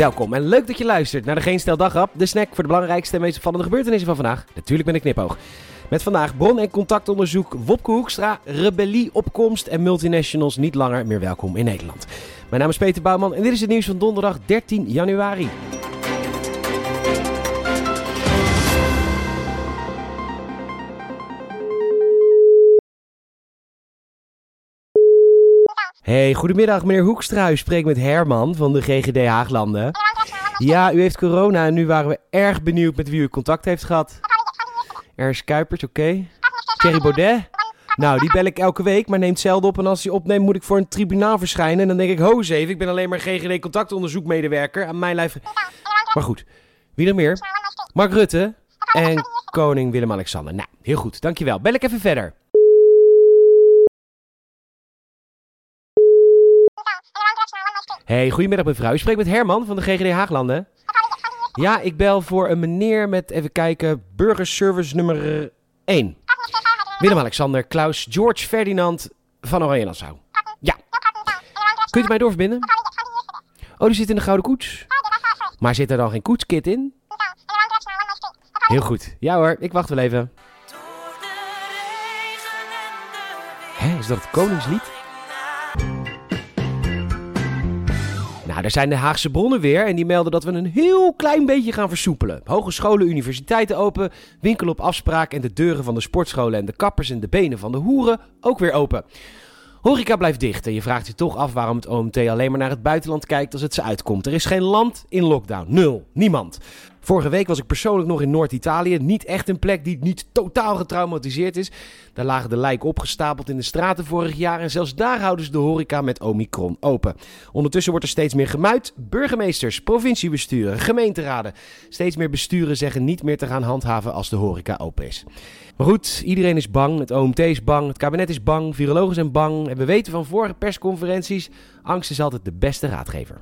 Welkom en leuk dat je luistert naar de Geen Stel Dagrap, de snack voor de belangrijkste en meest opvallende gebeurtenissen van vandaag. Natuurlijk ben ik knipoog. Met vandaag bron- en contactonderzoek Wopke Hoekstra, rebellie, opkomst en multinationals niet langer meer welkom in Nederland. Mijn naam is Peter Bouwman en dit is het nieuws van donderdag 13 januari. Hey, goedemiddag meneer Hoekstra. U spreekt met Herman van de GGD Haaglanden. Ja, u heeft corona en nu waren we erg benieuwd met wie u contact heeft gehad. Ernst Kuipers, oké. Thierry Baudet? Nou, die bel ik elke week, maar neemt zelden op. En als hij opneemt, moet ik voor een tribunaal verschijnen. En dan denk ik, ho ik ben alleen maar GGD contactonderzoekmedewerker. Aan mijn lijf... Maar goed, wie nog meer? Mark Rutte en koning Willem-Alexander. Nou, heel goed, dankjewel. Bel ik even verder. Hey, goedemiddag mevrouw. U spreekt met Herman van de GGD Haaglanden. Ja, ik bel voor een meneer met, even kijken, burgerservice nummer 1. Willem-Alexander, Klaus, George Ferdinand van Oranje Nassau. Ja. Kunt u mij doorverbinden? Oh, die zit in de gouden koets. Maar zit er dan geen koetskit in? Heel goed. Ja hoor, ik wacht wel even. Hé, is dat het Koningslied? Nou, daar zijn de Haagse bronnen weer en die melden dat we een heel klein beetje gaan versoepelen. Hogescholen, universiteiten open, winkel op afspraak en de deuren van de sportscholen en de kappers en de benen van de hoeren ook weer open. Horeca blijft dicht en je vraagt je toch af waarom het OMT alleen maar naar het buitenland kijkt als het ze uitkomt. Er is geen land in lockdown. Nul. Niemand. Vorige week was ik persoonlijk nog in Noord-Italië. Niet echt een plek die niet totaal getraumatiseerd is. Daar lagen de lijken opgestapeld in de straten vorig jaar. En zelfs daar houden ze de horeca met Omicron open. Ondertussen wordt er steeds meer gemuid. Burgemeesters, provinciebesturen, gemeenteraden. Steeds meer besturen zeggen niet meer te gaan handhaven als de horeca open is. Maar goed, iedereen is bang. Het OMT is bang. Het kabinet is bang. Virologen zijn bang. En we weten van vorige persconferenties: angst is altijd de beste raadgever.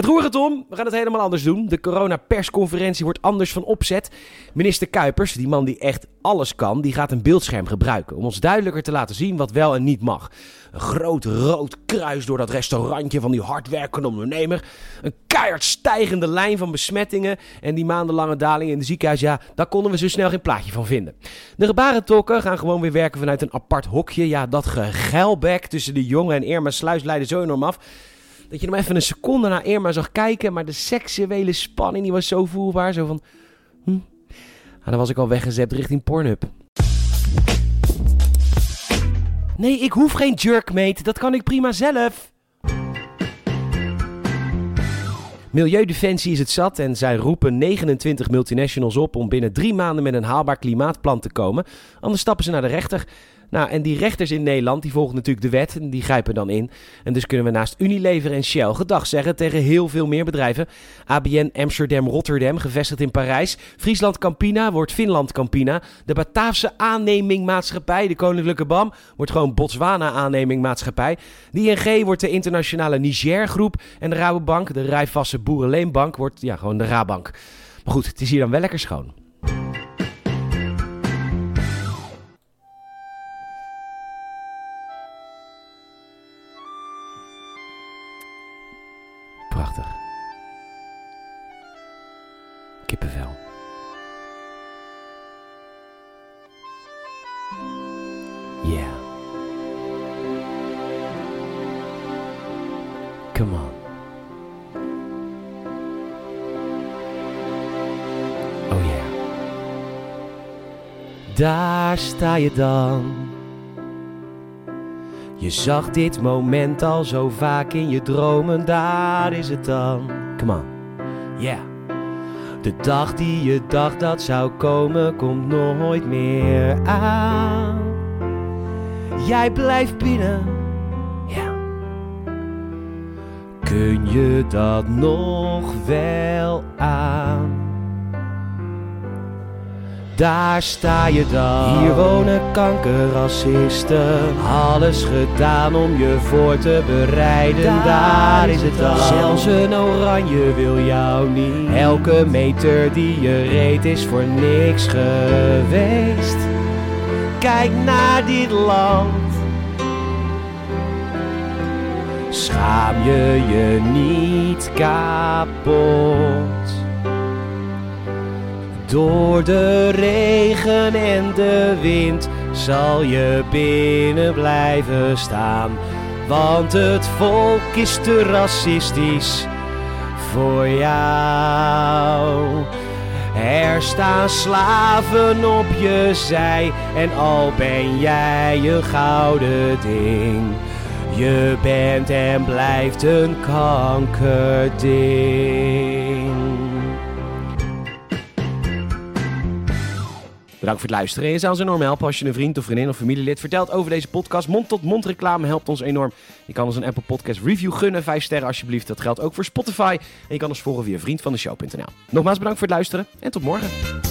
Het roer gaat om. We gaan het helemaal anders doen. De corona-persconferentie wordt anders van opzet. Minister Kuipers, die man die echt alles kan, die gaat een beeldscherm gebruiken om ons duidelijker te laten zien wat wel en niet mag. Een groot rood kruis door dat restaurantje van die hardwerkende ondernemer. Een keihard stijgende lijn van besmettingen en die maandenlange daling in de ziekenhuis. Ja, daar konden we zo snel geen plaatje van vinden. De gebarentolken gaan gewoon weer werken vanuit een apart hokje. Ja, dat gegeilbek tussen de jongen en Irma Sluis leidde zo enorm af dat je hem even een seconde naar Irma zag kijken. Maar de seksuele spanning die was zo voelbaar. Zo van... Hm. Ah, dan was ik al weggezet richting Pornhub. Nee, ik hoef geen jerkmate. Dat kan ik prima zelf. Milieudefensie is het zat en zij roepen 29 multinationals op om binnen drie maanden met een haalbaar klimaatplan te komen. Anders stappen ze naar de rechter. Nou, en die rechters in Nederland, die volgen natuurlijk de wet en die grijpen dan in. En dus kunnen we naast Unilever en Shell gedag zeggen tegen heel veel meer bedrijven. ABN Amsterdam Rotterdam, gevestigd in Parijs. Friesland Campina wordt Finland Campina. De Bataafse aanneming maatschappij, de Koninklijke BAM, wordt gewoon Botswana aanneming maatschappij. De ING wordt de internationale Niger groep. En de Rabobank, de Rijvasse Boerenleenbank, wordt ja, gewoon de Rabank. Maar goed, het is hier dan wel lekker schoon. Prachtig. Kippenvel. Yeah. Come on. Oh yeah. Daar sta je dan. Je zag dit moment al zo vaak in je dromen, daar is het dan. Come on. Yeah. De dag die je dacht dat zou komen, komt nooit meer aan. Jij blijft binnen. Ja. Kun je dat nog wel aan? Daar sta je dan. Hier wonen kankerracisten. Alles gedaan om je voor te bereiden. Daar, is het dan. Zelfs een oranje wil jou niet. Elke meter die je reed is voor niks geweest. Kijk naar dit land. Schaam je je niet kapot. Door de regen en de wind zal je binnen blijven staan. Want het volk is te racistisch voor jou. Er staan slaven op je zij en al ben jij een gouden ding. Je bent en blijft een kankerding. Bedankt voor het luisteren. En je zou ons enorm helpen als je een vriend of vriendin of familielid vertelt over deze podcast. Mond-tot-mond reclame helpt ons enorm. Je kan ons een Apple Podcast review gunnen. Vijf sterren alsjeblieft. Dat geldt ook voor Spotify. En je kan ons volgen via vriendvandeshow.nl. Nogmaals bedankt voor het luisteren en tot morgen.